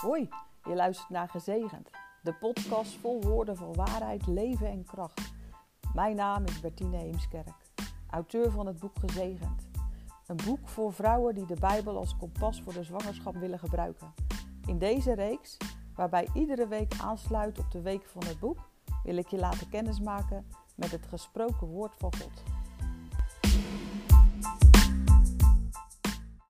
Hoi, je luistert naar Gezegend, de podcast vol woorden van waarheid, leven en kracht. Mijn naam is Bertine Heemskerk, auteur van het boek Gezegend. Een boek voor vrouwen die de Bijbel als kompas voor de zwangerschap willen gebruiken. In deze reeks, waarbij iedere week aansluit op de week van het boek, wil ik je laten kennismaken met het gesproken woord van God.